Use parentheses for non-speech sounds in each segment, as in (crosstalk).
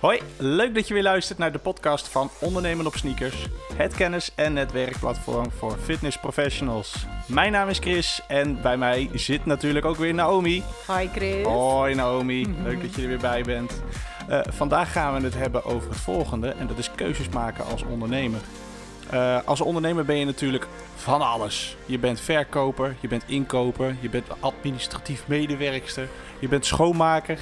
Hoi, leuk dat je weer luistert naar de podcast van Ondernemen op Sneakers. Het kennis- en netwerkplatform voor fitness professionals. Mijn naam is Chris en bij mij zit natuurlijk ook weer Naomi. Hi Chris. Hoi Naomi, (laughs) leuk dat je er weer bij bent. Uh, vandaag gaan we het hebben over het volgende en dat is keuzes maken als ondernemer. Uh, als ondernemer ben je natuurlijk van alles. Je bent verkoper, je bent inkoper, je bent administratief medewerkster, je bent schoonmaker.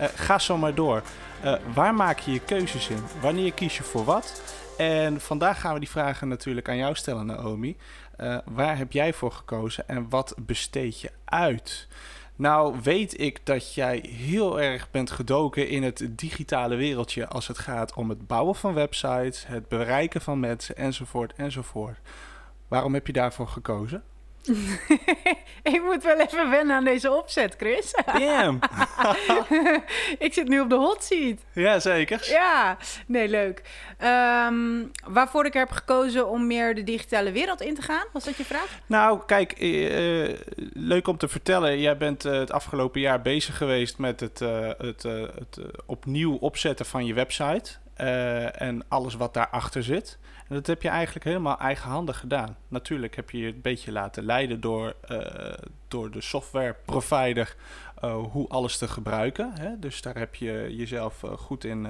Uh, ga zo maar door. Uh, waar maak je je keuzes in? Wanneer kies je voor wat? En vandaag gaan we die vragen natuurlijk aan jou stellen, Naomi. Uh, waar heb jij voor gekozen en wat besteed je uit? Nou, weet ik dat jij heel erg bent gedoken in het digitale wereldje als het gaat om het bouwen van websites, het bereiken van mensen enzovoort enzovoort. Waarom heb je daarvoor gekozen? (laughs) ik moet wel even wennen aan deze opzet, Chris. Damn. (laughs) ik zit nu op de hot seat. Ja, zeker. Ja, nee, leuk. Um, waarvoor ik heb gekozen om meer de digitale wereld in te gaan, was dat je vraag? Nou, kijk, uh, leuk om te vertellen. Jij bent uh, het afgelopen jaar bezig geweest met het, uh, het, het opnieuw opzetten van je website. en alles wat daarachter zit. Dat heb je eigenlijk helemaal eigenhandig gedaan. Natuurlijk heb je je een beetje laten leiden door, uh, door de software provider uh, hoe alles te gebruiken. Hè? Dus daar heb je jezelf uh, goed in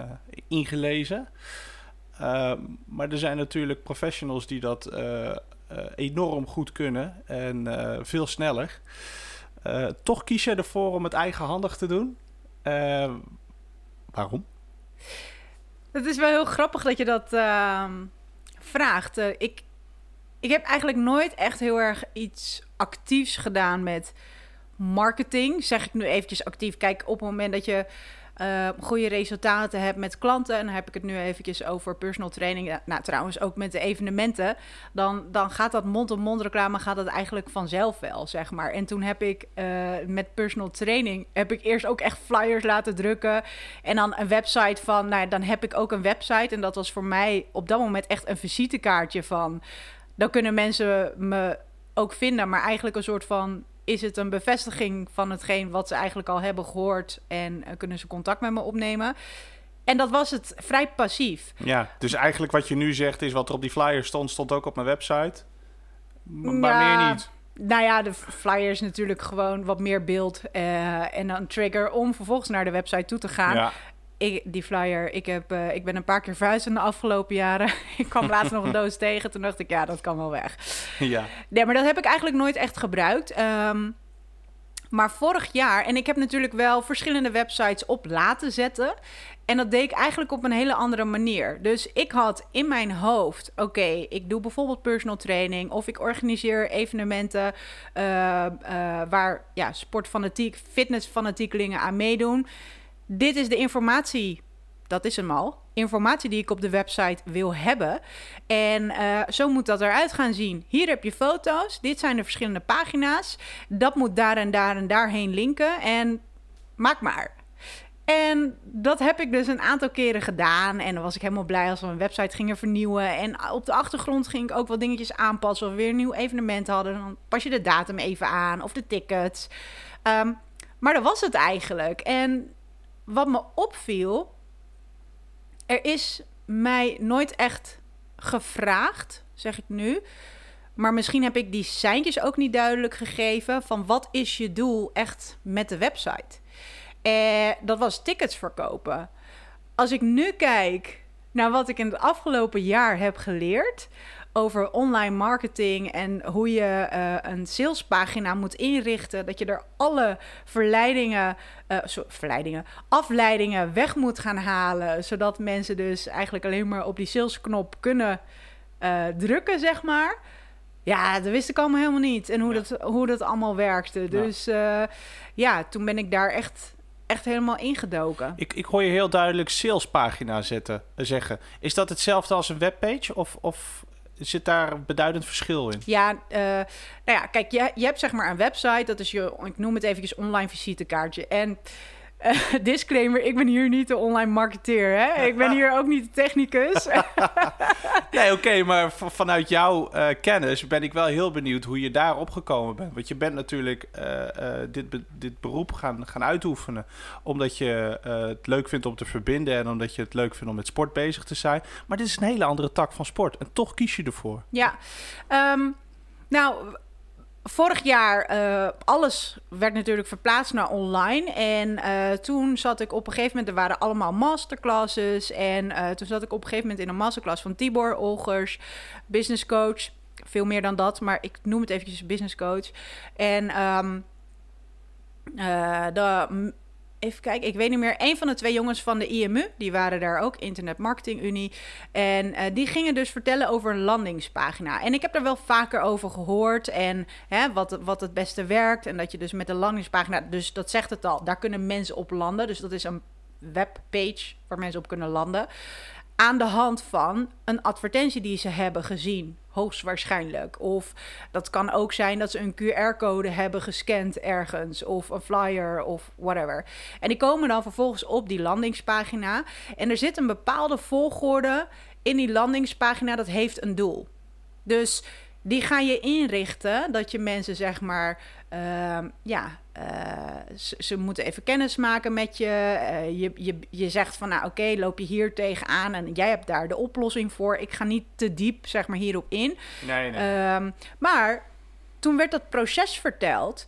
ingelezen. maar er zijn natuurlijk professionals die dat enorm goed kunnen en veel sneller. toch kies je ervoor om het eigenhandig te doen. waarom? Het is wel heel grappig dat je dat ehm, vraagt. Uh, ik, ik heb eigenlijk nooit echt heel erg iets actiefs gedaan met marketing. Zeg ik nu eventjes actief. Kijk, op het moment dat je uh, goede resultaten hebt met klanten, en dan heb ik het nu eventjes over personal training, nou trouwens ook met de evenementen, dan, dan gaat dat mond-op-mond reclame gaat dat eigenlijk vanzelf wel, zeg maar. En toen heb ik uh, met personal training, heb ik eerst ook echt flyers laten drukken. En dan een website van, nou dan heb ik ook een website. En dat was voor mij op dat moment echt een visitekaartje van, dan kunnen mensen me ook vinden, maar eigenlijk een soort van is het een bevestiging van hetgeen wat ze eigenlijk al hebben gehoord en uh, kunnen ze contact met me opnemen. En dat was het vrij passief. Ja, dus eigenlijk wat je nu zegt is wat er op die flyer stond, stond ook op mijn website. Maar meer niet. Nou ja, de flyer is natuurlijk gewoon wat meer beeld uh, en een trigger om vervolgens naar de website toe te gaan. Ja. Ik, die flyer, ik, heb, uh, ik ben een paar keer verhuisd in de afgelopen jaren. (laughs) ik kwam laatst nog een doos (laughs) tegen. Toen dacht ik, ja, dat kan wel weg. Ja. Nee, maar dat heb ik eigenlijk nooit echt gebruikt. Um, maar vorig jaar, en ik heb natuurlijk wel verschillende websites op laten zetten. En dat deed ik eigenlijk op een hele andere manier. Dus ik had in mijn hoofd: oké, ik doe bijvoorbeeld personal training. Of ik organiseer evenementen uh, uh, waar ja, sportfanatiek, fitnessfanatiekelingen aan meedoen. Dit is de informatie, dat is hem al. Informatie die ik op de website wil hebben. En uh, zo moet dat eruit gaan zien. Hier heb je foto's. Dit zijn de verschillende pagina's. Dat moet daar en daar en daarheen linken. En maak maar. En dat heb ik dus een aantal keren gedaan. En dan was ik helemaal blij als we een website gingen vernieuwen. En op de achtergrond ging ik ook wat dingetjes aanpassen. Of we weer een nieuw evenement hadden. Dan pas je de datum even aan. Of de tickets. Um, maar dat was het eigenlijk. En wat me opviel, er is mij nooit echt gevraagd, zeg ik nu. Maar misschien heb ik die seintjes ook niet duidelijk gegeven van wat is je doel echt met de website. Eh, dat was tickets verkopen. Als ik nu kijk naar wat ik in het afgelopen jaar heb geleerd, over online marketing en hoe je uh, een salespagina moet inrichten. Dat je er alle verleidingen, uh, verleidingen, afleidingen weg moet gaan halen. Zodat mensen dus eigenlijk alleen maar op die salesknop kunnen uh, drukken, zeg maar. Ja, dat wist ik allemaal helemaal niet. En hoe, ja. dat, hoe dat allemaal werkte. Ja. Dus ja, toen ben ik daar echt echt helemaal ingedoken. Ik, ik hoor je heel duidelijk salespagina zetten, zeggen. Is dat hetzelfde als een webpage? Of, of zit daar beduidend verschil in? Ja, uh, nou ja, kijk, je, je hebt zeg maar een website. Dat is je, ik noem het eventjes online visitekaartje. En eh, (laughs) disclaimer, ik ben hier niet de online marketeer. Hè? Ik ben hier ook niet de technicus. (laughs) nee, oké, maar vanuit jouw uh, kennis ben ik wel heel benieuwd hoe je daar opgekomen bent. Want je bent natuurlijk uh, dit, be dit beroep gaan, gaan uitoefenen omdat je het leuk vindt om te verbinden en omdat je het leuk vindt om met sport bezig te zijn. Maar dit is een hele andere tak van sport en toch kies je ervoor. Ja, um, nou vorig jaar, uh, alles werd natuurlijk verplaatst naar online. En uh, toen zat ik op een gegeven moment, er waren allemaal masterclasses. En uh, toen zat ik op een gegeven moment in een masterclass van Tibor Olgers, business coach. Veel meer dan dat, maar ik noem het eventjes business coach. En um, de Even kijken, ik weet niet meer. Een van de twee jongens van de IMU, die waren daar ook, Internet Marketing Unie. En uh, die gingen dus vertellen over een landingspagina. En ik heb er wel vaker over gehoord. En hè, wat, wat het beste werkt. En dat je dus met een landingspagina, dus dat zegt het al, daar kunnen mensen op landen. Dus dat is een webpage waar mensen op kunnen landen aan de hand van een advertentie die ze hebben gezien, hoogstwaarschijnlijk. Of dat kan ook zijn dat ze een QR-code hebben gescand ergens, of een flyer of whatever. En die komen dan vervolgens op die landingspagina. En er zit een bepaalde volgorde in die landingspagina dat heeft een doel. Dus die ga je inrichten dat je mensen zeg maar uh, ja uh, ze, moeten even kennis maken met je. Uh, je, je. Je zegt van, nou oké, loop je hier tegenaan en jij hebt daar de oplossing voor. Ik ga niet te diep, zeg maar, hierop in. Nee, nee. Um, maar toen werd dat proces verteld.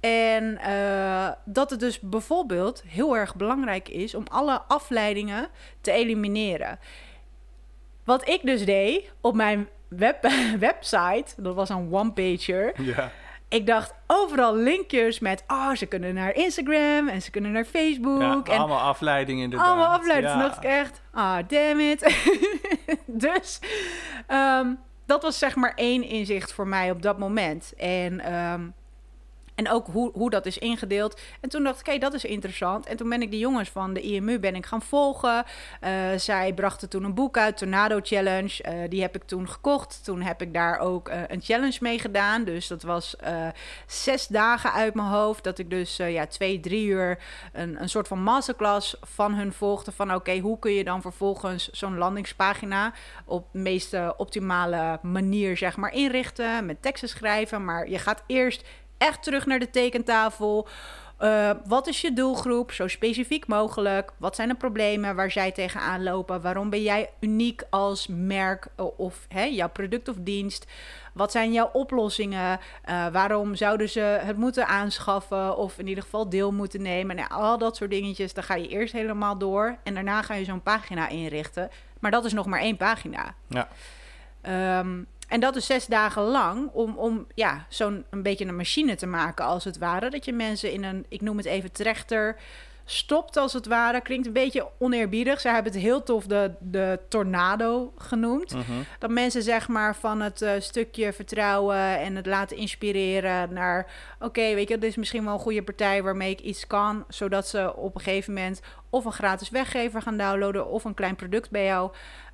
En uh, dat het dus bijvoorbeeld heel erg belangrijk is om alle afleidingen te elimineren. Wat ik dus deed op mijn web (laughs) website, dat was een one-pager. Ja ik dacht overal linkjes met, oh, ze kunnen naar Instagram en ze kunnen naar Facebook. Ja, en allemaal afleidingen inderdaad. Allemaal afleidingen. Ja. Dacht ik echt, ah, oh, damn it. (laughs) dus um, dat was zeg maar één inzicht voor mij op dat moment. En um, en ook hoe, hoe dat is ingedeeld. En toen dacht ik, hé, dat is interessant. En toen ben ik de jongens van de IMU ben ik gaan volgen. Uh, zij brachten toen een boek uit, Tornado Challenge. Uh, die heb ik toen gekocht. Toen heb ik daar ook uh, een challenge mee gedaan. Dus dat was zes dagen uit mijn hoofd. Dat ik dus ja, twee, drie uur een, een soort van masterclass van hun volgde. Van oké, hoe kun je dan vervolgens zo'n landingspagina op de meest optimale manier zeg maar inrichten. Met teksten schrijven. Maar je gaat eerst echt terug naar de tekentafel. Uh, wat is je doelgroep? Zo specifiek mogelijk. Wat zijn de problemen waar zij tegenaan lopen? Waarom ben jij uniek als merk of hè, jouw product of dienst? Wat zijn jouw oplossingen? Uh, waarom zouden ze het moeten aanschaffen of in ieder geval deel moeten nemen? Nou, al dat soort dingetjes, daar ga je eerst helemaal door en daarna ga je zo'n pagina inrichten. Maar dat is nog maar één pagina. Ja. Um, en dat is zes dagen lang om, om ja, zo'n een beetje een machine te maken, als het ware. Dat je mensen in een, ik noem het even trechter, stopt als het ware. Klinkt een beetje oneerbiedig. Ze hebben het heel tof de, de tornado genoemd. Mhm. Dat mensen zeg maar van het uh, stukje vertrouwen en het laten inspireren naar... oké, weet je, dit is misschien wel een goede partij waarmee ik iets kan... zodat ze op een gegeven moment of een gratis weggever gaan downloaden... of een klein product bij jou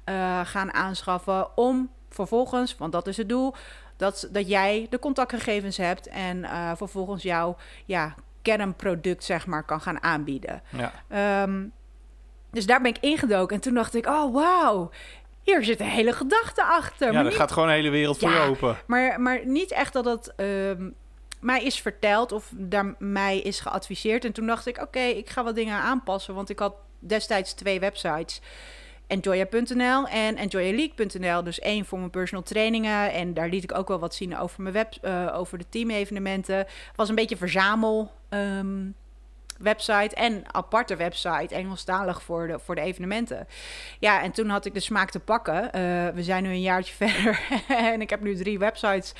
uh, gaan aanschaffen om vervolgens, want dat is het doel, dat, dat jij de contactgegevens hebt en uh, vervolgens jouw ja, kernproduct zeg maar kan gaan aanbieden. Ja. Um, dus daar ben ik ingedoken en toen dacht ik, oh wauw, hier zit een hele gedachte achter. Ja, er gaat gewoon een hele wereld voor je open. Maar, maar niet echt dat het um, mij is verteld of daar mij is geadviseerd. En toen dacht ik, oké, okay, ik ga wat dingen aanpassen, want ik had destijds twee websites. Enjoya.nl en enjoyaleague.nl. Dus één voor mijn personal trainingen. En daar liet ik ook wel wat zien over mijn web, uh, over de teamevenementen. Was een beetje verzamel. Um, website en aparte website, Engelstalig voor de, voor de evenementen. Ja, en toen had ik de smaak te pakken. Uh, we zijn nu een jaartje (laughs) verder en ik heb nu drie websites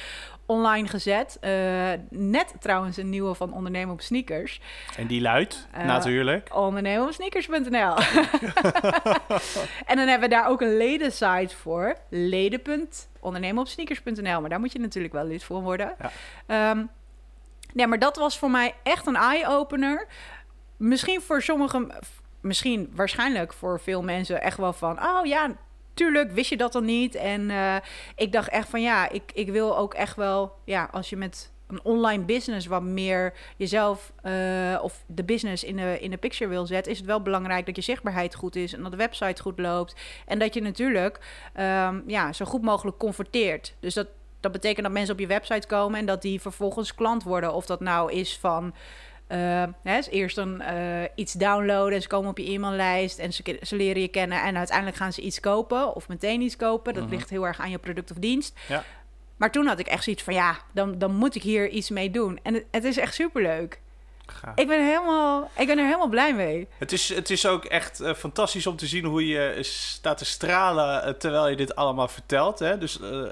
online gezet. Uh, net trouwens een nieuwe van Ondernemen op Sneakers. En die luidt uh, natuurlijk? Sneakers.nl. (laughs) en dan hebben we daar ook een ledensite voor. Leden.ondernemenopsneakers.nl. Maar daar moet je natuurlijk wel lid voor worden. Ja. Um, nee, maar dat was voor mij echt een eye-opener. Misschien voor sommigen, misschien waarschijnlijk voor veel mensen echt wel van... oh ja, tuurlijk wist je dat dan niet. En uh, ik dacht echt van ja, ik, ik wil ook echt wel, ja, als je met een online business wat meer jezelf eh, of de business in de, in de picture wil zetten, is het wel belangrijk dat je zichtbaarheid goed is en dat de website goed loopt. En dat je natuurlijk ehm, ja, zo goed mogelijk converteert. Dus dat, dat betekent dat mensen op je website komen en dat die vervolgens klant worden. Of dat nou is van. Uh, hè, eerst dan uh, iets downloaden en ze komen op je e-maillijst en ze, ze, leren je kennen en uiteindelijk gaan ze iets kopen of meteen iets kopen. Dat mm -hmm. ligt heel erg aan je product of dienst. Ja. Maar toen had ik echt zoiets van ja, dan, dan moet ik hier iets mee doen. En het, het is echt superleuk. Ik ben, helemaal, ik ben er helemaal blij mee. Het is, het is ook echt uh, fantastisch om te zien hoe je staat te stralen uh, terwijl je dit allemaal vertelt. Hè? Dus uh,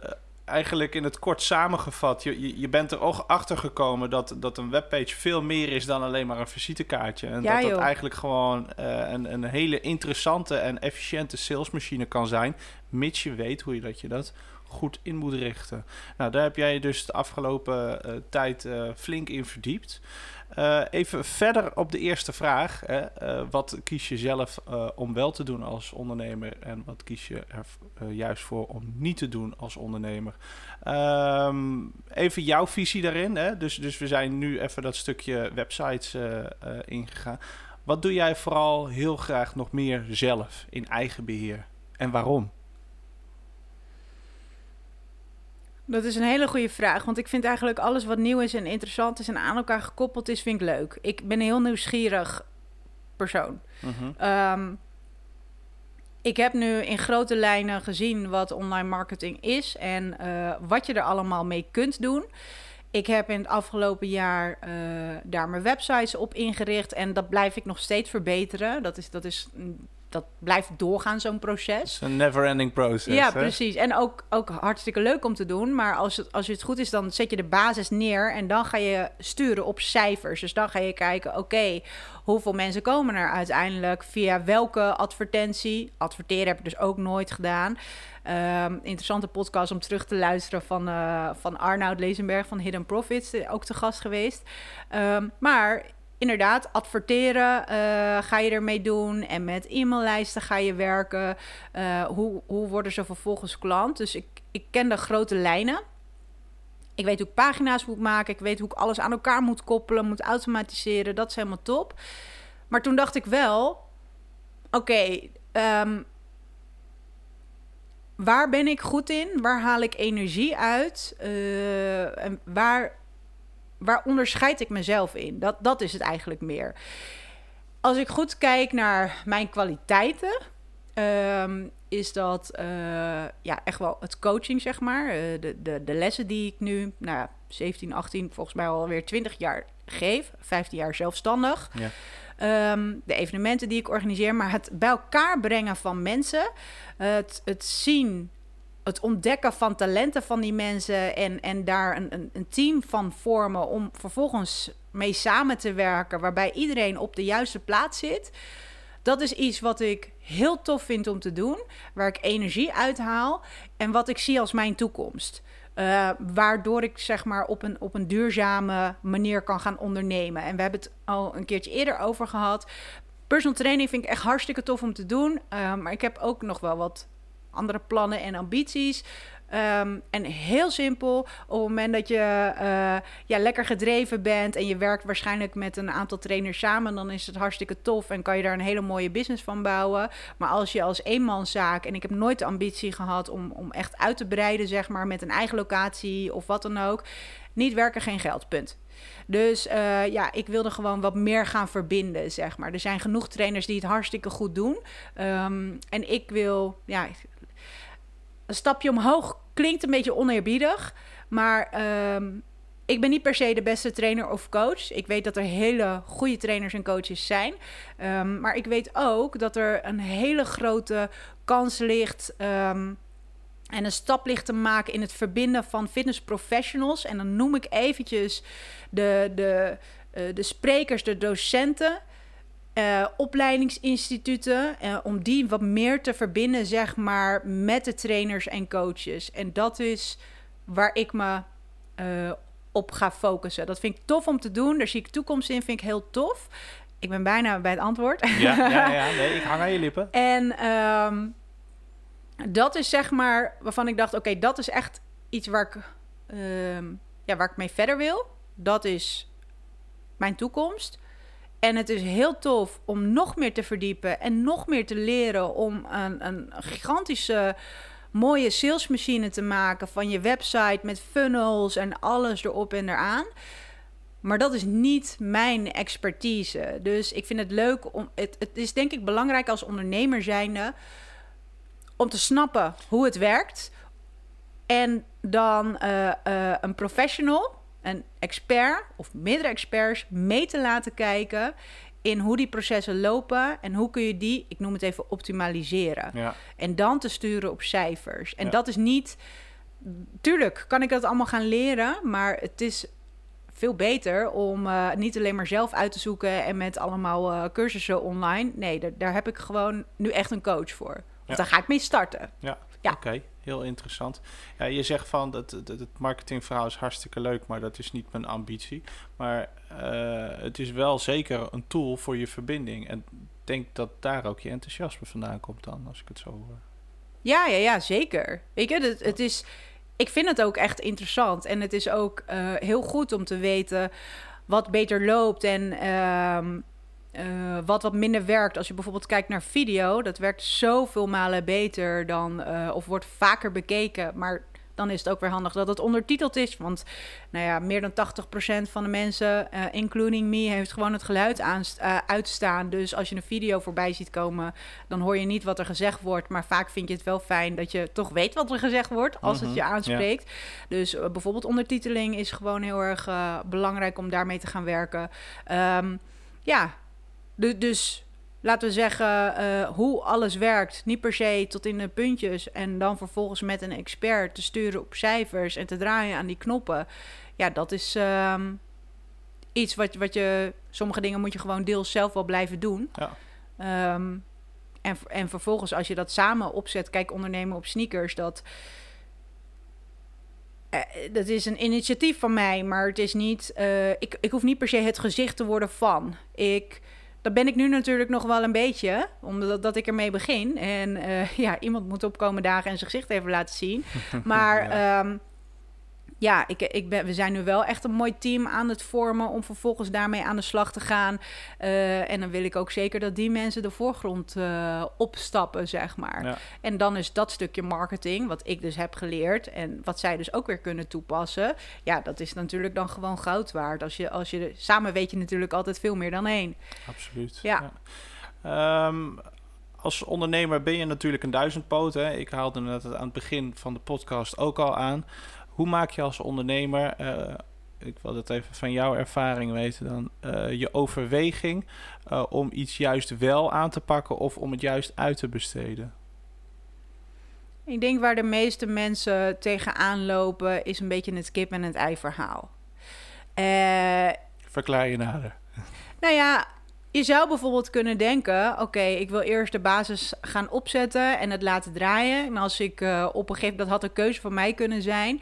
eigenlijk in het kort samengevat, je, je, je, bent er ook achter gekomen dat, dat een webpage veel meer is dan alleen maar een visitekaartje. En ja, dat het eigenlijk gewoon een, een hele interessante en efficiënte salesmachine kan zijn, mits je weet hoe je dat je dat goed in moet richten. Nou, daar heb jij dus de afgelopen uh, tijd uh, flink in verdiept. Uh, even verder op de eerste vraag. Hè. wat kies je zelf om wel te doen als ondernemer en wat kies je er juist voor om niet te doen als ondernemer? Um, even jouw visie daarin. Hè. Dus, dus we zijn nu even dat stukje websites ingegaan. Wat doe jij vooral heel graag nog meer zelf in eigen beheer en waarom? Dat is een hele goede vraag. Want ik vind eigenlijk alles wat nieuw is en interessant is en aan elkaar gekoppeld is, vind ik leuk. Ik ben een heel nieuwsgierig persoon. Uh-huh. Um, ik heb nu in grote lijnen gezien wat online marketing is en uh, wat je er allemaal mee kunt doen. Ik heb in het afgelopen jaar uh, daar mijn websites op ingericht en dat blijf ik nog steeds verbeteren. Dat is, dat is dat blijft doorgaan, zo'n proces. een never-ending proces. Ja, hè? precies. En ook, ook hartstikke leuk om te doen. Maar als het, als het goed is, dan zet je de basis neer en dan ga je sturen op cijfers. Dus dan ga je kijken, oké, okay, hoeveel mensen komen er uiteindelijk? Via welke advertentie? Adverteren heb ik dus ook nooit gedaan. Um, interessante podcast om terug te luisteren van, uh, van Arnoud Lezenberg van Hidden Profits, ook te gast geweest. Um, maar inderdaad, adverteren uh, ga je ermee doen. En met e-maillijsten ga je werken. Uh, hoe, hoe worden ze vervolgens klant? Dus ik, ik ken de grote lijnen. Ik weet hoe ik pagina's moet maken. Ik weet hoe ik alles aan elkaar moet koppelen, moet automatiseren. Dat is helemaal top. Maar toen dacht ik wel: oké, um, waar ben ik goed in? Waar haal ik energie uit? Uh, en waar waar onderscheid ik mezelf in? Dat, dat is het eigenlijk meer. Als ik goed kijk naar mijn kwaliteiten, um, is dat uh, ja, echt wel het coaching, zeg maar. Uh, de, de, de lessen die ik nu, nou ja, 17, 18, volgens mij alweer 20 jaar geef. 15 jaar zelfstandig. Ja. Um, de evenementen die ik organiseer, maar het bij elkaar brengen van mensen, het, het zien het ontdekken van talenten van die mensen en, en daar een, een, een, team van vormen om vervolgens mee samen te werken, waarbij iedereen op de juiste plaats zit. Dat is iets wat ik heel tof vind om te doen, waar ik energie uithaal en wat ik zie als mijn toekomst. Uh, waardoor ik zeg maar op een, op een duurzame manier kan gaan ondernemen. En we hebben het al een keertje eerder over gehad. Personal training vind ik echt hartstikke tof om te doen. Uh, maar ik heb ook nog wel wat andere plannen en ambities. Um, en heel simpel, op het moment dat je uh, ja, lekker gedreven bent en je werkt waarschijnlijk met een aantal trainers samen, dan is het hartstikke tof en kan je daar een hele mooie business van bouwen. Maar als je als eenmanszaak, en ik heb nooit de ambitie gehad om, om echt uit te breiden, zeg maar, met een eigen locatie of wat dan ook, niet werken, geen geld, punt. Dus uh, ja, ik wilde gewoon wat meer gaan verbinden, zeg maar. Er zijn genoeg trainers die het hartstikke goed doen. Um, en ik wil, ja, een stapje omhoog klinkt een beetje oneerbiedig, maar um, ik ben niet per se de beste trainer of coach. Ik weet dat er hele goede trainers en coaches zijn. Um, maar ik weet ook dat er een hele grote kans ligt. Um, en een stap ligt te maken in het verbinden van fitness professionals. En dan noem ik eventjes de, de, uh, de sprekers, de docenten. Uh, opleidingsinstituten, uh, om die wat meer te verbinden, zeg maar, met de trainers en coaches. En dat is waar ik me uh, op ga focussen. Dat vind ik tof om te doen. Daar zie ik toekomst in, vind ik heel tof. Ik ben bijna bij het antwoord. Ja, ja, ja nee, ik hang aan je lippen. (laughs) En um, dat is zeg maar waarvan ik dacht, oké, okay, dat is echt iets waar ik... Um, ja, waar ik mee verder wil. Dat is mijn toekomst. En het is heel tof om nog meer te verdiepen en nog meer te leren om een, een gigantische mooie salesmachine te maken van je website met funnels en alles erop en eraan. Maar dat is niet mijn expertise. Dus ik vind het leuk om. Het, het is denk ik belangrijk als ondernemer zijnde om te snappen hoe het werkt. En dan uh, uh, een professional, een expert of meerdere experts mee te laten kijken in hoe die processen lopen en hoe kun je die, ik noem het even, optimaliseren. Ja. En dan te sturen op cijfers. En Ja. dat is niet. Tuurlijk kan ik dat allemaal gaan leren, maar het is veel beter om eh, niet alleen maar zelf uit te zoeken en met allemaal eh, cursussen online. Nee, daar, daar heb ik gewoon nu echt een coach voor. Ja. daar ga ik mee starten. Ja, Ja. oké. Heel interessant. Ja, je zegt van dat dat het marketingverhaal is hartstikke leuk, maar dat is niet mijn ambitie. Maar eh, het is wel zeker een tool voor je verbinding. En ik denk dat daar ook je enthousiasme vandaan komt dan, als ik het zo hoor. Ja, ja, ja, zeker. Weet je, het, het is, ik vind het ook echt interessant. En het is ook eh, heel goed om te weten wat beter loopt en ehm, eh, wat wat minder werkt. Als je bijvoorbeeld kijkt naar video, dat werkt zoveel malen beter dan, eh, of wordt vaker bekeken. Maar dan is het ook weer handig dat het ondertiteld is. Want nou ja, meer dan 80% van de mensen, eh, including me, heeft gewoon het geluid aan, eh, uitstaan. Dus als je een video voorbij ziet komen, dan hoor je niet wat er gezegd wordt. Maar vaak vind je het wel fijn dat je toch weet wat er gezegd wordt als Mhm, het je aanspreekt. Dus bijvoorbeeld ondertiteling is gewoon heel erg belangrijk om daarmee te gaan werken. Ehm, ja, du- dus laten we zeggen eh, hoe alles werkt. Niet per se tot in de puntjes. En dan vervolgens met een expert te sturen op cijfers en te draaien aan die knoppen. Ja, dat is ehm, iets wat, wat je. Sommige dingen moet je gewoon deels zelf wel blijven doen. Ja. Ehm, en, en vervolgens, als je dat samen opzet, kijk, ondernemen op sneakers, dat. eh, dat is een initiatief van mij, maar het is niet. eh, ik, ik hoef niet per se het gezicht te worden van. Ik, dat ben ik nu natuurlijk nog wel een beetje, omdat dat ik ermee begin. En eh, (laughs) ja, iemand moet opkomen dagen en zijn gezicht even laten zien. (laughs) Maar ja, ja ik, ik ben, we zijn nu wel echt een mooi team aan het vormen om vervolgens daarmee aan de slag te gaan. Uh, en dan wil ik ook zeker dat die mensen de voorgrond uh, opstappen, zeg maar. Ja. En dan is dat stukje marketing, wat ik dus heb geleerd en wat zij dus ook weer kunnen toepassen. Ja, dat is natuurlijk dan gewoon goud waard. Als je, als je samen weet je natuurlijk altijd veel meer dan één. Absoluut. Ja. ja. Um, als ondernemer ben je natuurlijk een duizendpoot. Hè? Ik haalde het aan het begin van de podcast ook al aan. Hoe maak je als ondernemer, uh, ik wil het even van jouw ervaring weten dan, uh, je overweging uh, om iets juist wel aan te pakken of om het juist uit te besteden? Ik denk waar de meeste mensen tegenaan lopen is een beetje het kip en het ei verhaal. Verklaar je nader. Nou ja, je zou bijvoorbeeld kunnen denken: oké, ik wil eerst de basis gaan opzetten en het laten draaien. En als ik uh, op een gegeven moment, dat had een keuze van mij kunnen zijn.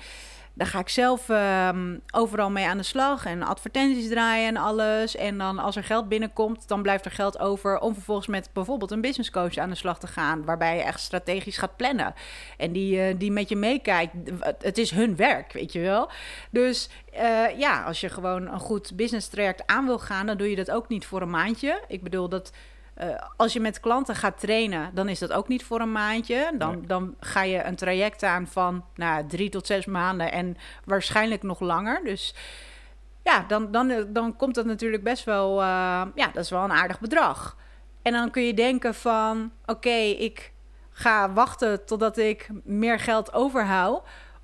Dan ga ik zelf um, overal mee aan de slag en advertenties draaien en alles. En dan als er geld binnenkomt, dan blijft er geld over om vervolgens met bijvoorbeeld een business coach aan de slag te gaan. Waarbij je echt strategisch gaat plannen. En die, uh, die met je meekijkt. Het is hun werk, weet je wel. Dus uh, ja, als je gewoon een goed business traject aan wil gaan, dan doe je dat ook niet voor een maandje. Ik bedoel dat. Uh, als je met klanten gaat trainen, dan is dat ook niet voor een maandje. Dan, nee. dan ga je een traject aan van nou, drie tot zes maanden en waarschijnlijk nog langer. Dus ja, dan, dan, dan komt dat natuurlijk best wel, uh, ja, dat is wel een aardig bedrag. En dan kun je denken van, oké, okay, ik ga wachten totdat ik meer geld overhoud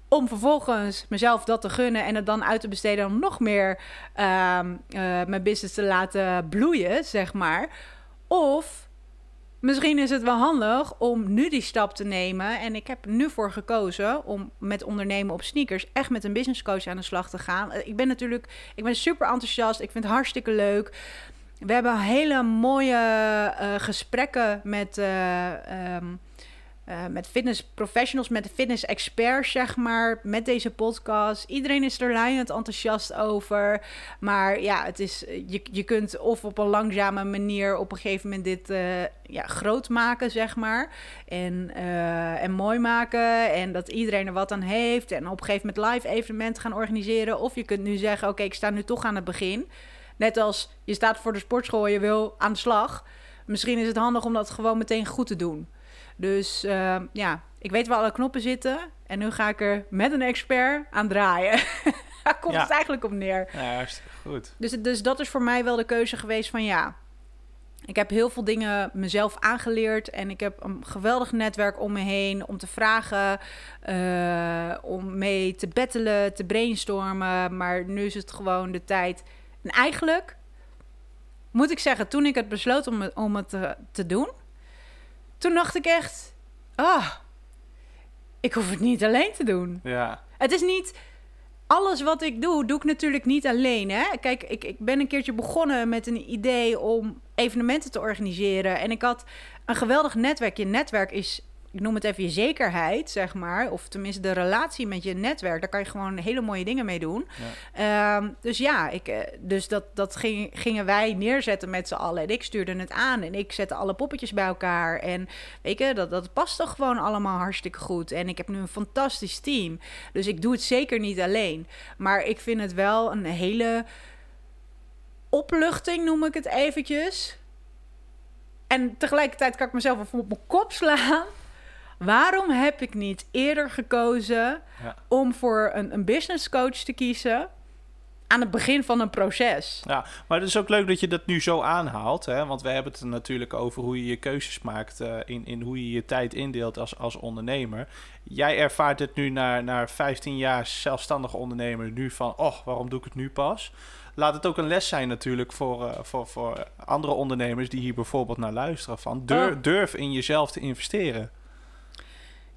om vervolgens mezelf dat te gunnen en het dan uit te besteden om nog meer uh, uh, mijn business te laten bloeien, zeg maar. Of misschien is het wel handig om nu die stap te nemen. En ik heb nu voor gekozen om met ondernemen op sneakers echt met een business coach aan de slag te gaan. Ik ben natuurlijk, ik ben super enthousiast. Ik vind het hartstikke leuk. We hebben hele mooie uh, gesprekken met, uh, uh, met fitness professionals, met fitness experts, zeg maar, met deze podcast. Iedereen is er lijnend enthousiast over. Maar ja, het is, je, je kunt of op een langzame manier op een gegeven moment dit uh, ja, groot maken, zeg maar. En, en mooi maken. En dat iedereen er wat aan heeft. En op een gegeven moment live evenementen gaan organiseren. Of je kunt nu zeggen, oké, ik sta nu toch aan het begin. Net als je staat voor de sportschool je wil aan de slag. Misschien is het handig om dat gewoon meteen goed te doen. Dus uh, ja, ik weet waar alle knoppen zitten. En nu ga ik er met een expert aan draaien. (laughs) Daar komt Ja. het eigenlijk op neer. Ja, hartstikke goed. Dus, dus dat is voor mij wel de keuze geweest van ja. Ik heb heel veel dingen mezelf aangeleerd en ik heb een geweldig netwerk om me heen om te vragen, eh, om mee te battelen, te brainstormen. Maar nu is het gewoon de tijd. En eigenlijk moet ik zeggen, toen ik het besloot om het, om het te, te doen, toen dacht ik echt, ah, ik hoef het niet alleen te doen. Ja, Het is niet. Alles wat ik doe, doe ik natuurlijk niet alleen. Hè? Kijk, ik, ik ben een keertje begonnen met een idee om evenementen te organiseren. En ik had een geweldig netwerk. Je netwerk is, ik noem het even je zekerheid, zeg maar. Of tenminste de relatie met je netwerk. Daar kan je gewoon hele mooie dingen mee doen. Ehm, dus ja, ik, eh, dus dat, dat ging, gingen wij neerzetten met z'n allen. En ik stuurde het aan en ik zette alle poppetjes bij elkaar. En weet je, dat, dat past toch gewoon allemaal hartstikke goed. En ik heb nu een fantastisch team. Dus ik doe het zeker niet alleen. Maar ik vind het wel een hele opluchting, noem ik het eventjes. En tegelijkertijd kan ik mezelf even op mijn kop slaan. Waarom heb ik niet eerder gekozen Ja. om voor een, een business coach te kiezen aan het begin van een proces? Ja, maar het is ook leuk dat je dat nu zo aanhaalt. Hè? Want we hebben het er natuurlijk over hoe je je keuzes maakt. eh, in, in hoe je je tijd indeelt als, als ondernemer. Jij ervaart het nu na, na 15 jaar zelfstandig ondernemer. Nu van, oh, waarom doe ik het nu pas? Laat het ook een les zijn natuurlijk voor, eh, voor, voor andere ondernemers die hier bijvoorbeeld naar luisteren. Van durf, Oh. durf in jezelf te investeren.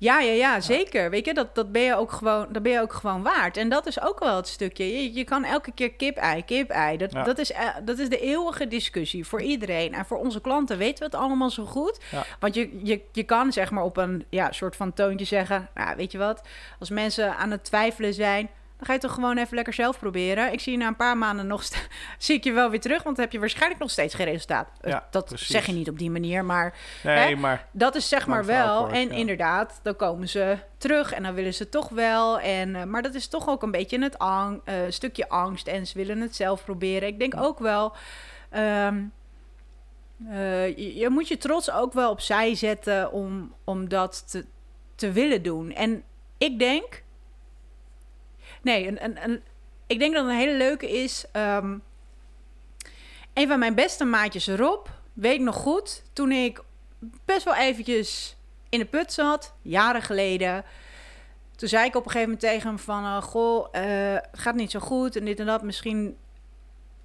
Ja, ja, ja, zeker. Weet je, dat, dat, ben je ook gewoon, dat ben je ook gewoon waard. En dat is ook wel het stukje. Je, je kan elke keer kip-ei, kip-ei. Dat, Ja. dat, is, eh, dat is de eeuwige discussie voor iedereen. En voor onze klanten weten we het allemaal zo goed. Ja. Want je, je, je kan zeg maar op een ja, soort van toontje zeggen... Nou, weet je wat? Als mensen aan het twijfelen zijn... dan ga je toch gewoon even lekker zelf proberen. Ik zie je na een paar maanden nog... (laughs) zie ik je wel weer terug... want dan heb je waarschijnlijk nog steeds geen resultaat. Eh, Ja, dat precies. zeg je niet op die manier, maar... Nee, Hè? maar Dat is zeg maar wel. kort, en ja. inderdaad, dan komen ze terug en dan willen ze toch wel. En, eh, maar dat is toch ook een beetje het ang- eh, stukje angst. En ze willen het zelf proberen. Ik denk ook wel. ehm, eh, je, je moet je trots ook wel opzij zetten om, om dat te, te willen doen. En ik denk. Nee, ik denk dat een hele leuke is. ehm, een van mijn beste maatjes, Rob, weet nog goed. Toen ik best wel eventjes in de put zat, jaren geleden. Toen zei ik op een gegeven moment tegen hem van... eh, goh, eh, gaat niet zo goed en dit en dat. Misschien...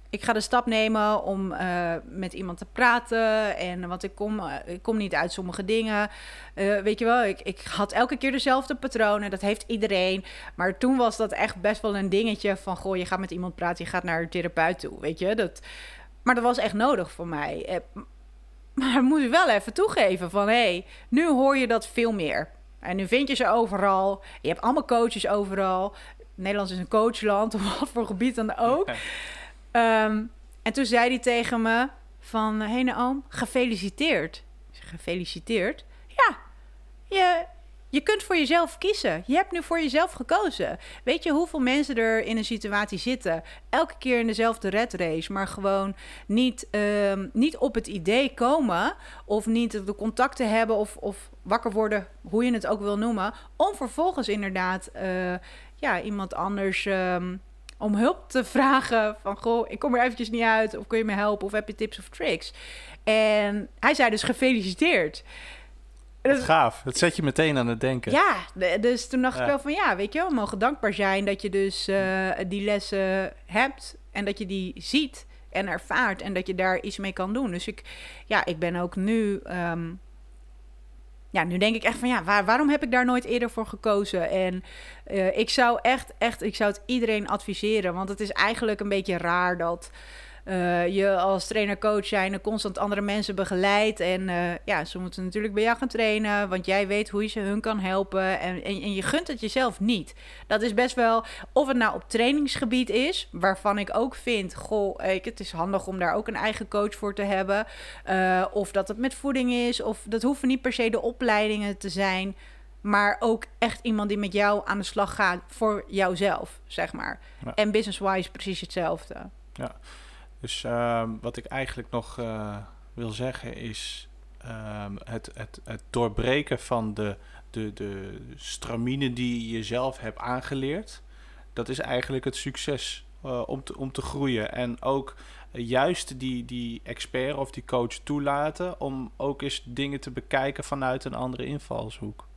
Ik ga de stap nemen om eh, met iemand te praten. En, want ik kom, eh, ik kom niet uit sommige dingen. Eh, weet je wel, ik, ik had elke keer dezelfde patronen. Dat heeft iedereen. Maar toen was dat echt best wel een dingetje van... Goh, je gaat met iemand praten, je gaat naar een therapeut toe. Weet je, dat... Maar dat was echt nodig voor mij. (laughs) Maar moet je wel even toegeven van... hé, hey, nu hoor je dat veel meer. En nu vind je ze overal. Je hebt allemaal coaches overal. Nederland is een coachland, (laughs) op wat voor gebied dan ook. Ehm, en toen zei hij tegen me van... Hé hey Naoom, gefeliciteerd. Gefeliciteerd? Ja, je, je kunt voor jezelf kiezen. Je hebt nu voor jezelf gekozen. Weet je hoeveel mensen er in een situatie zitten? Elke keer in dezelfde red race, maar gewoon niet, ehm, niet op het idee komen... of niet de contacten hebben of, of wakker worden, hoe je het ook wil noemen... om vervolgens inderdaad eh, ja, iemand anders... ehm, om hulp te vragen van, goh, ik kom er eventjes niet uit... of kun je me helpen of heb je tips of tricks? En hij zei dus gefeliciteerd. Wat gaaf. Dat zet je meteen aan het denken. Ja, dus toen dacht Ja. ik wel van ja, weet je wel, we mogen dankbaar zijn dat je dus eh, die lessen hebt en dat je die ziet en ervaart en dat je daar iets mee kan doen. Dus ik, ja, ik ben ook nu, ehm, ja, nu denk ik echt van ja, waar, waarom heb ik daar nooit eerder voor gekozen? En eh, ik zou echt, echt, ik zou het iedereen adviseren, want het is eigenlijk een beetje raar dat eh, je als trainer-coach zijn constant andere mensen begeleidt. En eh, ja, ze moeten natuurlijk bij jou gaan trainen, want jij weet hoe je ze hun kan helpen. En, en, en, je gunt het jezelf niet. Dat is best wel, of het nou op trainingsgebied is, waarvan ik ook vind, goh, ik, het is handig om daar ook een eigen coach voor te hebben. Uh, of dat het met voeding is, of dat hoeven niet per se de opleidingen te zijn. Maar ook echt iemand die met jou aan de slag gaat voor jouzelf, zeg maar. En business-wise precies hetzelfde. Ja, dus uh, wat ik eigenlijk nog uh, wil zeggen is uh, het, het, het doorbreken van de, de, de stramine die je jezelf hebt aangeleerd. Dat is eigenlijk het succes uh, om, te, om te groeien. En ook juist die, die expert of die coach toelaten om ook eens dingen te bekijken vanuit een andere invalshoek.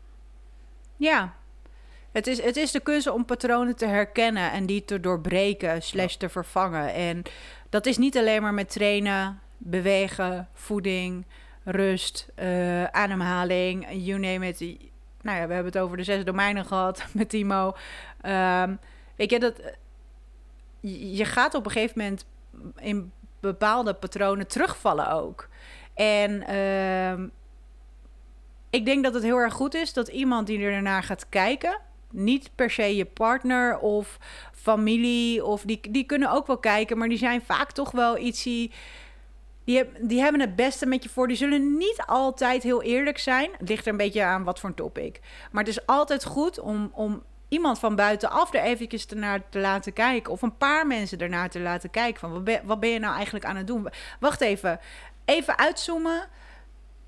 Ja, het is, het is de kunst om patronen te herkennen en die te doorbreken, slash te vervangen. En dat is niet alleen maar met trainen, bewegen, voeding, rust, uh, ademhaling, you name it. Nou ja, we hebben het over de zes domeinen gehad (laughs) met Timo. Um, weet je, dat, je gaat op een gegeven moment in bepaalde patronen terugvallen ook. En uh, ik denk dat het heel erg goed is dat iemand die er naar gaat kijken, niet per se je partner of familie, of die, die kunnen ook wel kijken, maar die zijn vaak toch wel iets die. Die, hebben het beste met je voor. Die zullen niet altijd heel eerlijk zijn. Het ligt er een beetje aan wat voor een topic. Maar het is altijd goed om, om iemand van buitenaf er eventjes naar te laten kijken. Of een paar mensen ernaar te laten kijken. Van wat ben, wat ben je nou eigenlijk aan het doen? Wacht even. Even uitzoomen.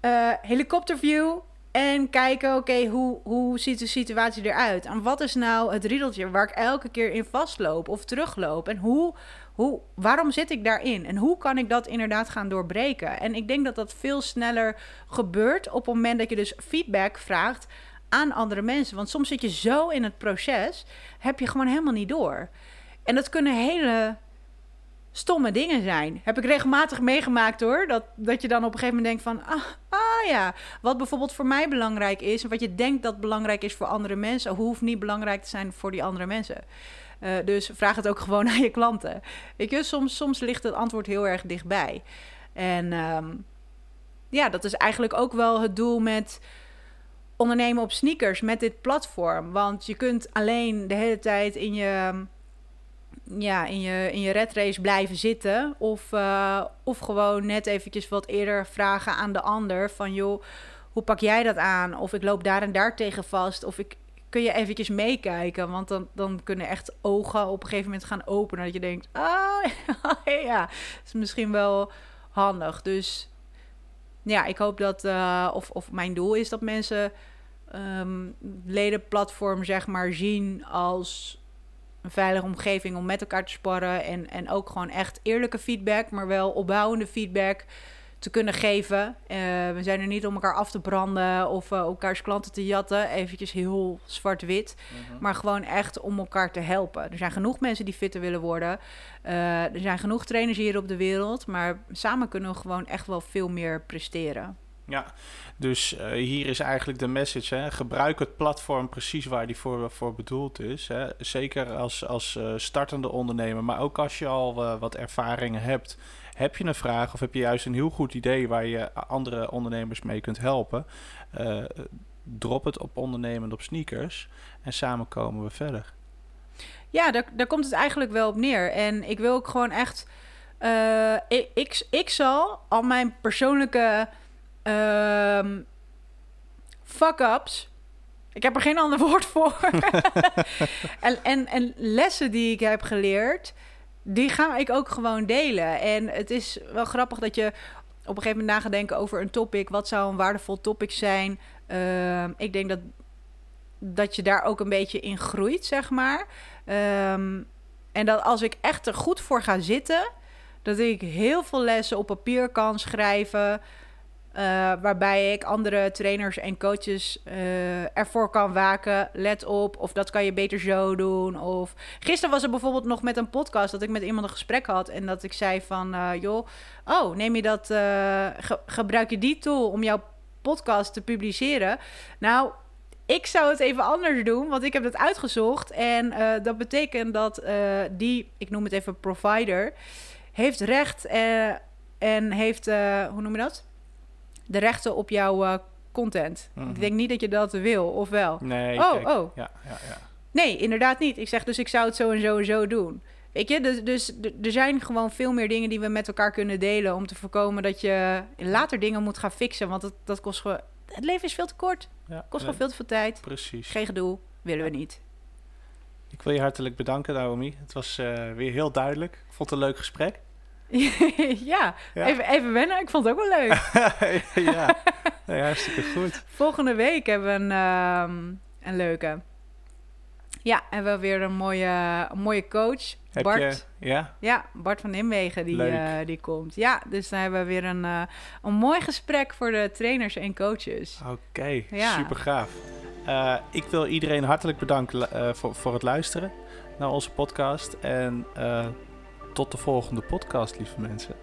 Uh, helikopterview. En kijken, oké, hoe, hoe ziet de situatie eruit? En wat is nou het riedeltje waar ik elke keer in vastloop of terugloop? En hoe, hoe, waarom zit ik daarin? En hoe kan ik dat inderdaad gaan doorbreken? En ik denk dat dat veel sneller gebeurt op het moment dat je dus feedback vraagt aan andere mensen. Want soms zit je zo in het proces, heb je gewoon helemaal niet door. En dat kunnen hele stomme dingen zijn. Heb ik regelmatig meegemaakt hoor. Dat, dat je dan op een gegeven moment denkt van... Ah, ah ja, wat bijvoorbeeld voor mij belangrijk is... wat je denkt dat belangrijk is voor andere mensen... hoeft niet belangrijk te zijn voor die andere mensen. Uh, dus vraag het ook (laughs) gewoon aan je klanten. Weet soms, soms ligt het antwoord heel erg dichtbij. En um, ja, dat is eigenlijk ook wel het doel met ondernemen op sneakers... met dit platform. Want je kunt alleen de hele tijd in je ja, in je, in je red race blijven zitten. Of, uh, of gewoon net eventjes wat eerder vragen aan de ander van joh, hoe pak jij dat aan? Of ik loop daar en daar tegen vast. Of ik, kun je eventjes meekijken. Want dan, dan kunnen echt ogen op een gegeven moment gaan openen. Dat je denkt, ah (laughs) ja, is misschien wel handig. Dus ja, ik hoop dat, uh, of, of mijn doel is dat mensen um, ledenplatform zeg maar zien als een veilige omgeving om met elkaar te sparren. En, en ook gewoon echt eerlijke feedback, maar wel opbouwende feedback te kunnen geven. Uh, we zijn er niet om elkaar af te branden of uh, elkaars klanten te jatten. Eventjes heel zwart-wit. Mhm. Maar gewoon echt om elkaar te helpen. Er zijn genoeg mensen die fitter willen worden. Uh, er zijn genoeg trainers hier op de wereld. Maar samen kunnen we gewoon echt wel veel meer presteren. Ja, dus uh, hier is eigenlijk de message. Hè? Gebruik het platform precies waar die voor, voor bedoeld is. Hè? Zeker als, als uh, startende ondernemer, maar ook als je al uh, wat ervaringen hebt. Heb je een vraag of heb je juist een heel goed idee waar je andere ondernemers mee kunt helpen? drop het op ondernemend op sneakers en samen komen we verder. Ja, daar, daar komt het eigenlijk wel op neer. En ik wil ook gewoon echt. ik, ik zal al mijn persoonlijke Um, fuck-ups. Ik heb er geen ander (laughs) woord voor. (laughs) en, en, en lessen die ik heb geleerd, die ga ik ook gewoon delen. En het is wel grappig dat je op een gegeven moment na gaat denken over een topic. Wat zou een waardevol topic zijn? Uh, ik denk dat, dat je daar ook een beetje in groeit, zeg maar. Um, en dat als ik echt er goed voor ga zitten, dat ik heel veel lessen op papier kan schrijven. Uh, waarbij ik andere trainers en coaches uh, ervoor kan waken. Let op, of dat kan je beter zo doen. Of gisteren was er bijvoorbeeld nog met een podcast dat ik met iemand een gesprek had. En dat ik zei van, uh, joh, oh, neem je dat, ge gebruik je die tool om jouw podcast te publiceren? Nou, ik zou het even anders doen, want ik heb het uitgezocht. En dat betekent dat die, ik noem het even provider heeft recht eh, en heeft, eh, hoe noem je dat? De rechten op jouw eh, content. Mhm. Ik denk niet dat je dat wil, of wel? Nee, Oh, kijk. oh. Ja, ja, ja. Nee, inderdaad niet. Ik zeg dus, ik zou het zo en zo en zo doen. Weet je, dus, dus er zijn gewoon veel meer dingen die we met elkaar kunnen delen... om te voorkomen dat je later dingen moet gaan fixen. Want dat, dat kost gewoon... Het leven is veel te kort. ja. Kost gewoon Nee, veel te veel tijd. Precies. Geen gedoe. Willen we niet. Ik wil je hartelijk bedanken, Naomi. Het was eh, weer heel duidelijk. Ik vond het een leuk gesprek. (laughs) ja, Ja. Even, even wennen. Ik vond het ook wel leuk. (laughs) ja, (laughs) hartstikke goed. Volgende week hebben we een, ehm, een leuke. Ja, hebben we weer een mooie, een mooie coach. Heb Bart. je... Ja? Ja, Bart van Nimwegen die, eh, die komt. Ja, dus dan hebben we weer een, eh, een mooi gesprek voor de trainers en coaches. Oké, Ja. super gaaf. Eh, ik wil iedereen hartelijk bedanken voor, voor het luisteren naar onze podcast. En tot de volgende podcast, lieve mensen.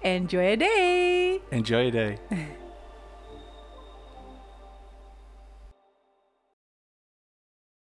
Enjoy your day! Enjoy your day. (laughs)